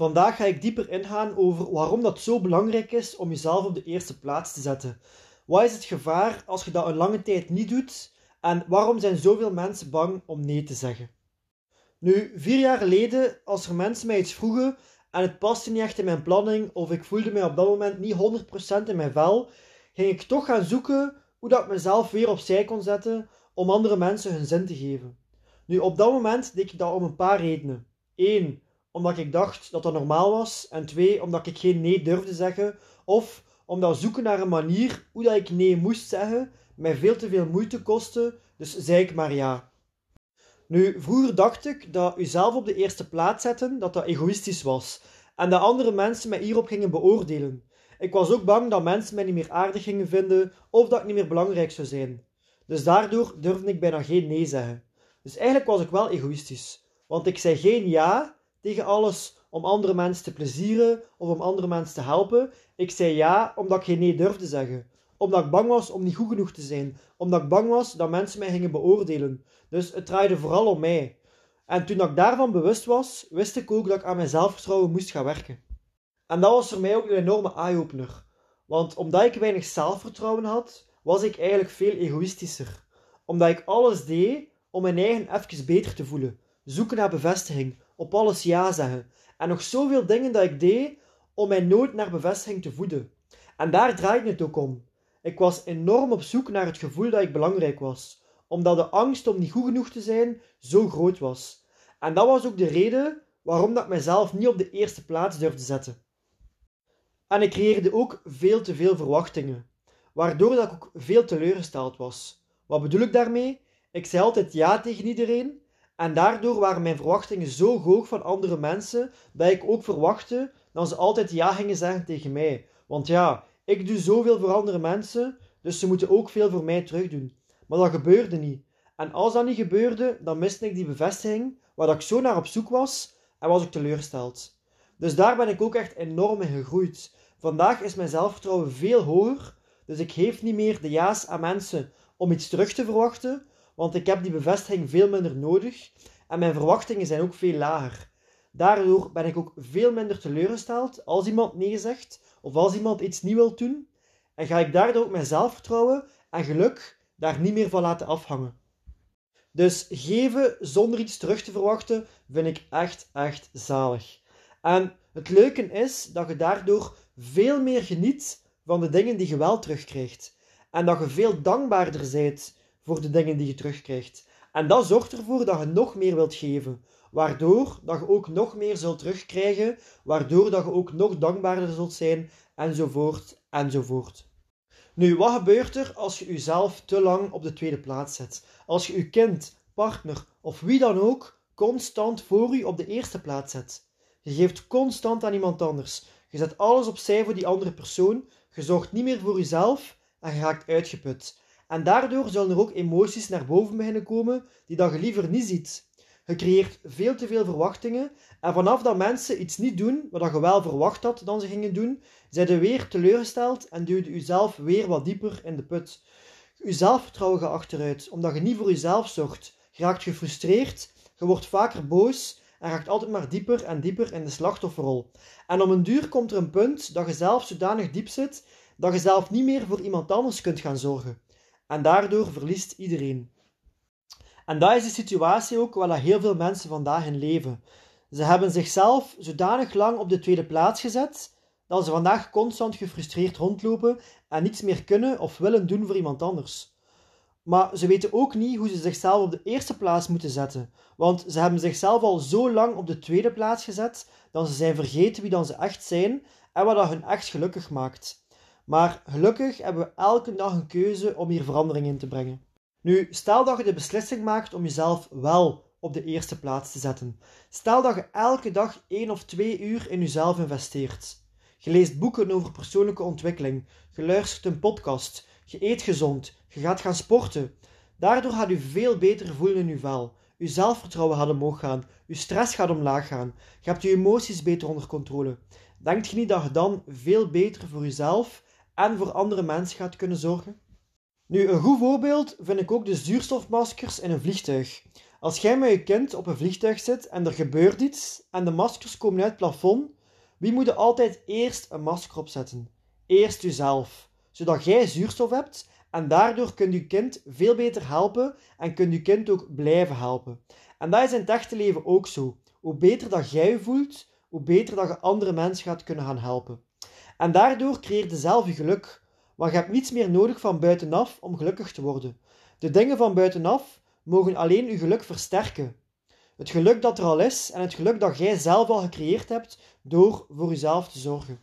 Vandaag ga ik dieper ingaan over waarom dat zo belangrijk is om jezelf op de eerste plaats te zetten. Wat is het gevaar als je dat een lange tijd niet doet? En waarom zijn zoveel mensen bang om nee te zeggen? Nu, vier jaar geleden, als er mensen mij iets vroegen en het paste niet echt in mijn planning of ik voelde mij op dat moment niet 100% in mijn vel, ging ik toch gaan zoeken hoe dat ik mezelf weer opzij kon zetten om andere mensen hun zin te geven. Nu, op dat moment deed ik dat om een paar redenen. Eén, omdat ik dacht dat dat normaal was. En twee, omdat ik geen nee durfde zeggen. Of omdat zoeken naar een manier hoe dat ik nee moest zeggen mij veel te veel moeite kostte. Dus zei ik maar ja. Nu, vroeger dacht ik dat uzelf op de eerste plaats zetten, dat dat egoïstisch was. En dat andere mensen mij hierop gingen beoordelen. Ik was ook bang dat mensen mij niet meer aardig gingen vinden of dat ik niet meer belangrijk zou zijn. Dus daardoor durfde ik bijna geen nee zeggen. Dus eigenlijk was ik wel egoïstisch. Want ik zei geen ja tegen alles om andere mensen te plezieren of om andere mensen te helpen. Ik zei ja omdat ik geen nee durfde zeggen. Omdat ik bang was om niet goed genoeg te zijn. Omdat ik bang was dat mensen mij gingen beoordelen. Dus het draaide vooral om mij. En toen ik daarvan bewust was, wist ik ook dat ik aan mijn zelfvertrouwen moest gaan werken. En dat was voor mij ook een enorme eye-opener. Want omdat ik weinig zelfvertrouwen had, was ik eigenlijk veel egoïstischer. Omdat ik alles deed om mijn eigen even beter te voelen. Zoeken naar bevestiging, op alles ja zeggen. En nog zoveel dingen dat ik deed om mij nooit naar bevestiging te voeden. En daar draaide het ook om. Ik was enorm op zoek naar het gevoel dat ik belangrijk was, omdat de angst om niet goed genoeg te zijn zo groot was. En dat was ook de reden waarom dat ik mezelf niet op de eerste plaats durfde zetten. En ik creëerde ook veel te veel verwachtingen, waardoor dat ik ook veel teleurgesteld was. Wat bedoel ik daarmee? Ik zei altijd ja tegen iedereen en daardoor waren mijn verwachtingen zo hoog van andere mensen dat ik ook verwachtte dat ze altijd ja gingen zeggen tegen mij. Want ja, ik doe zoveel voor andere mensen, dus ze moeten ook veel voor mij terugdoen. Maar dat gebeurde niet. En als dat niet gebeurde, dan miste ik die bevestiging waar ik zo naar op zoek was en was ik teleurgesteld. Dus daar ben ik ook echt enorm in gegroeid. Vandaag is mijn zelfvertrouwen veel hoger, dus ik geef niet meer de ja's aan mensen om iets terug te verwachten, want ik heb die bevestiging veel minder nodig en mijn verwachtingen zijn ook veel lager. Daardoor ben ik ook veel minder teleurgesteld als iemand nee zegt of als iemand iets niet wil doen en ga ik daardoor ook mijn zelfvertrouwen en geluk daar niet meer van laten afhangen. Dus geven zonder iets terug te verwachten vind ik echt, echt zalig. En het leuke is dat je daardoor veel meer geniet van de dingen die je wel terugkrijgt. En dat je veel dankbaarder bent voor de dingen die je terugkrijgt. En dat zorgt ervoor dat je nog meer wilt geven. Waardoor dat je ook nog meer zult terugkrijgen. Waardoor dat je ook nog dankbaarder zult zijn. Enzovoort, enzovoort. Nu, wat gebeurt er als je jezelf te lang op de tweede plaats zet? Als je je kind, partner of wie dan ook constant voor u op de eerste plaats zet. Je geeft constant aan iemand anders. Je zet alles opzij voor die andere persoon. Je zorgt niet meer voor jezelf en je raakt uitgeput. En daardoor zullen er ook emoties naar boven beginnen komen die dat je liever niet ziet. Je creëert veel te veel verwachtingen en vanaf dat mensen iets niet doen wat je wel verwacht had dat ze gingen doen, zijn je weer teleurgesteld en duwt je jezelf weer wat dieper in de put. Je zelfvertrouwen gaat achteruit, omdat je niet voor jezelf zorgt. Je raakt gefrustreerd, je wordt vaker boos en raakt altijd maar dieper en dieper in de slachtofferrol. En om een duur komt er een punt dat je zelf zodanig diep zit dat je zelf niet meer voor iemand anders kunt gaan zorgen. En daardoor verliest iedereen. En dat is de situatie ook waar heel veel mensen vandaag in leven. Ze hebben zichzelf zodanig lang op de tweede plaats gezet dat ze vandaag constant gefrustreerd rondlopen en niets meer kunnen of willen doen voor iemand anders. Maar ze weten ook niet hoe ze zichzelf op de eerste plaats moeten zetten, want ze hebben zichzelf al zo lang op de tweede plaats gezet dat ze zijn vergeten wie dan ze echt zijn en wat dat hun echt gelukkig maakt. Maar gelukkig hebben we elke dag een keuze om hier verandering in te brengen. Nu, stel dat je de beslissing maakt om jezelf wel op de eerste plaats te zetten. Stel dat je elke dag 1 of 2 uur in jezelf investeert. Je leest boeken over persoonlijke ontwikkeling, je luistert een podcast, je eet gezond, je gaat gaan sporten. Daardoor gaat u veel beter voelen in uw vel. Uw zelfvertrouwen gaat omhoog gaan, uw stress gaat omlaag gaan, je hebt je emoties beter onder controle. Denkt je niet dat je dan veel beter voor jezelf en voor andere mensen gaat kunnen zorgen? Nu, een goed voorbeeld vind ik ook de zuurstofmaskers in een vliegtuig. Als jij met je kind op een vliegtuig zit en er gebeurt iets en de maskers komen uit het plafond, wie moet er altijd eerst een masker opzetten? Eerst jezelf, zodat jij zuurstof hebt en daardoor kunt je kind veel beter helpen en kunt je kind ook blijven helpen. En dat is in het echte leven ook zo. Hoe beter dat jij je voelt, hoe beter dat je andere mensen gaat kunnen gaan helpen. En daardoor creëer je zelf je geluk, want je hebt niets meer nodig van buitenaf om gelukkig te worden. De dingen van buitenaf mogen alleen je geluk versterken. Het geluk dat er al is en het geluk dat jij zelf al gecreëerd hebt door voor jezelf te zorgen.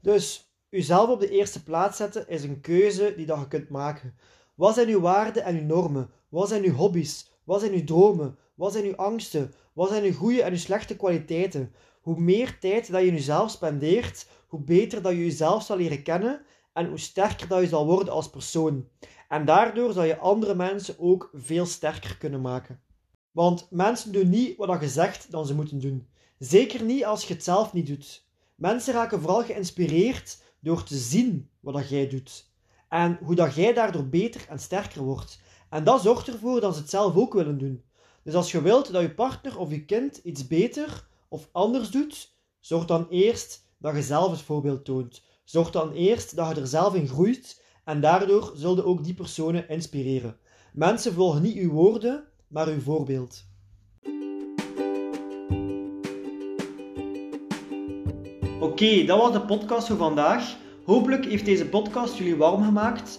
Dus Uzelf op de eerste plaats zetten is een keuze die dat je kunt maken. Wat zijn uw waarden en uw normen? Wat zijn uw hobby's? Wat zijn uw dromen? Wat zijn uw angsten? Wat zijn uw goede en uw slechte kwaliteiten? Hoe meer tijd dat je in jezelf spendeert, hoe beter dat je jezelf zal leren kennen en hoe sterker dat je zal worden als persoon. En daardoor zal je andere mensen ook veel sterker kunnen maken. Want mensen doen niet wat je zegt dat ze moeten doen. Zeker niet als je het zelf niet doet. Mensen raken vooral geïnspireerd door te zien wat jij doet. En hoe dat jij daardoor beter en sterker wordt. En dat zorgt ervoor dat ze het zelf ook willen doen. Dus als je wilt dat je partner of je kind iets beter of anders doet, zorg dan eerst dat je zelf het voorbeeld toont. Zorg dan eerst dat je er zelf in groeit en daardoor zullen ook die personen inspireren. Mensen volgen niet uw woorden, maar uw voorbeeld. Oké, dat was de podcast voor vandaag. Hopelijk heeft deze podcast jullie warm gemaakt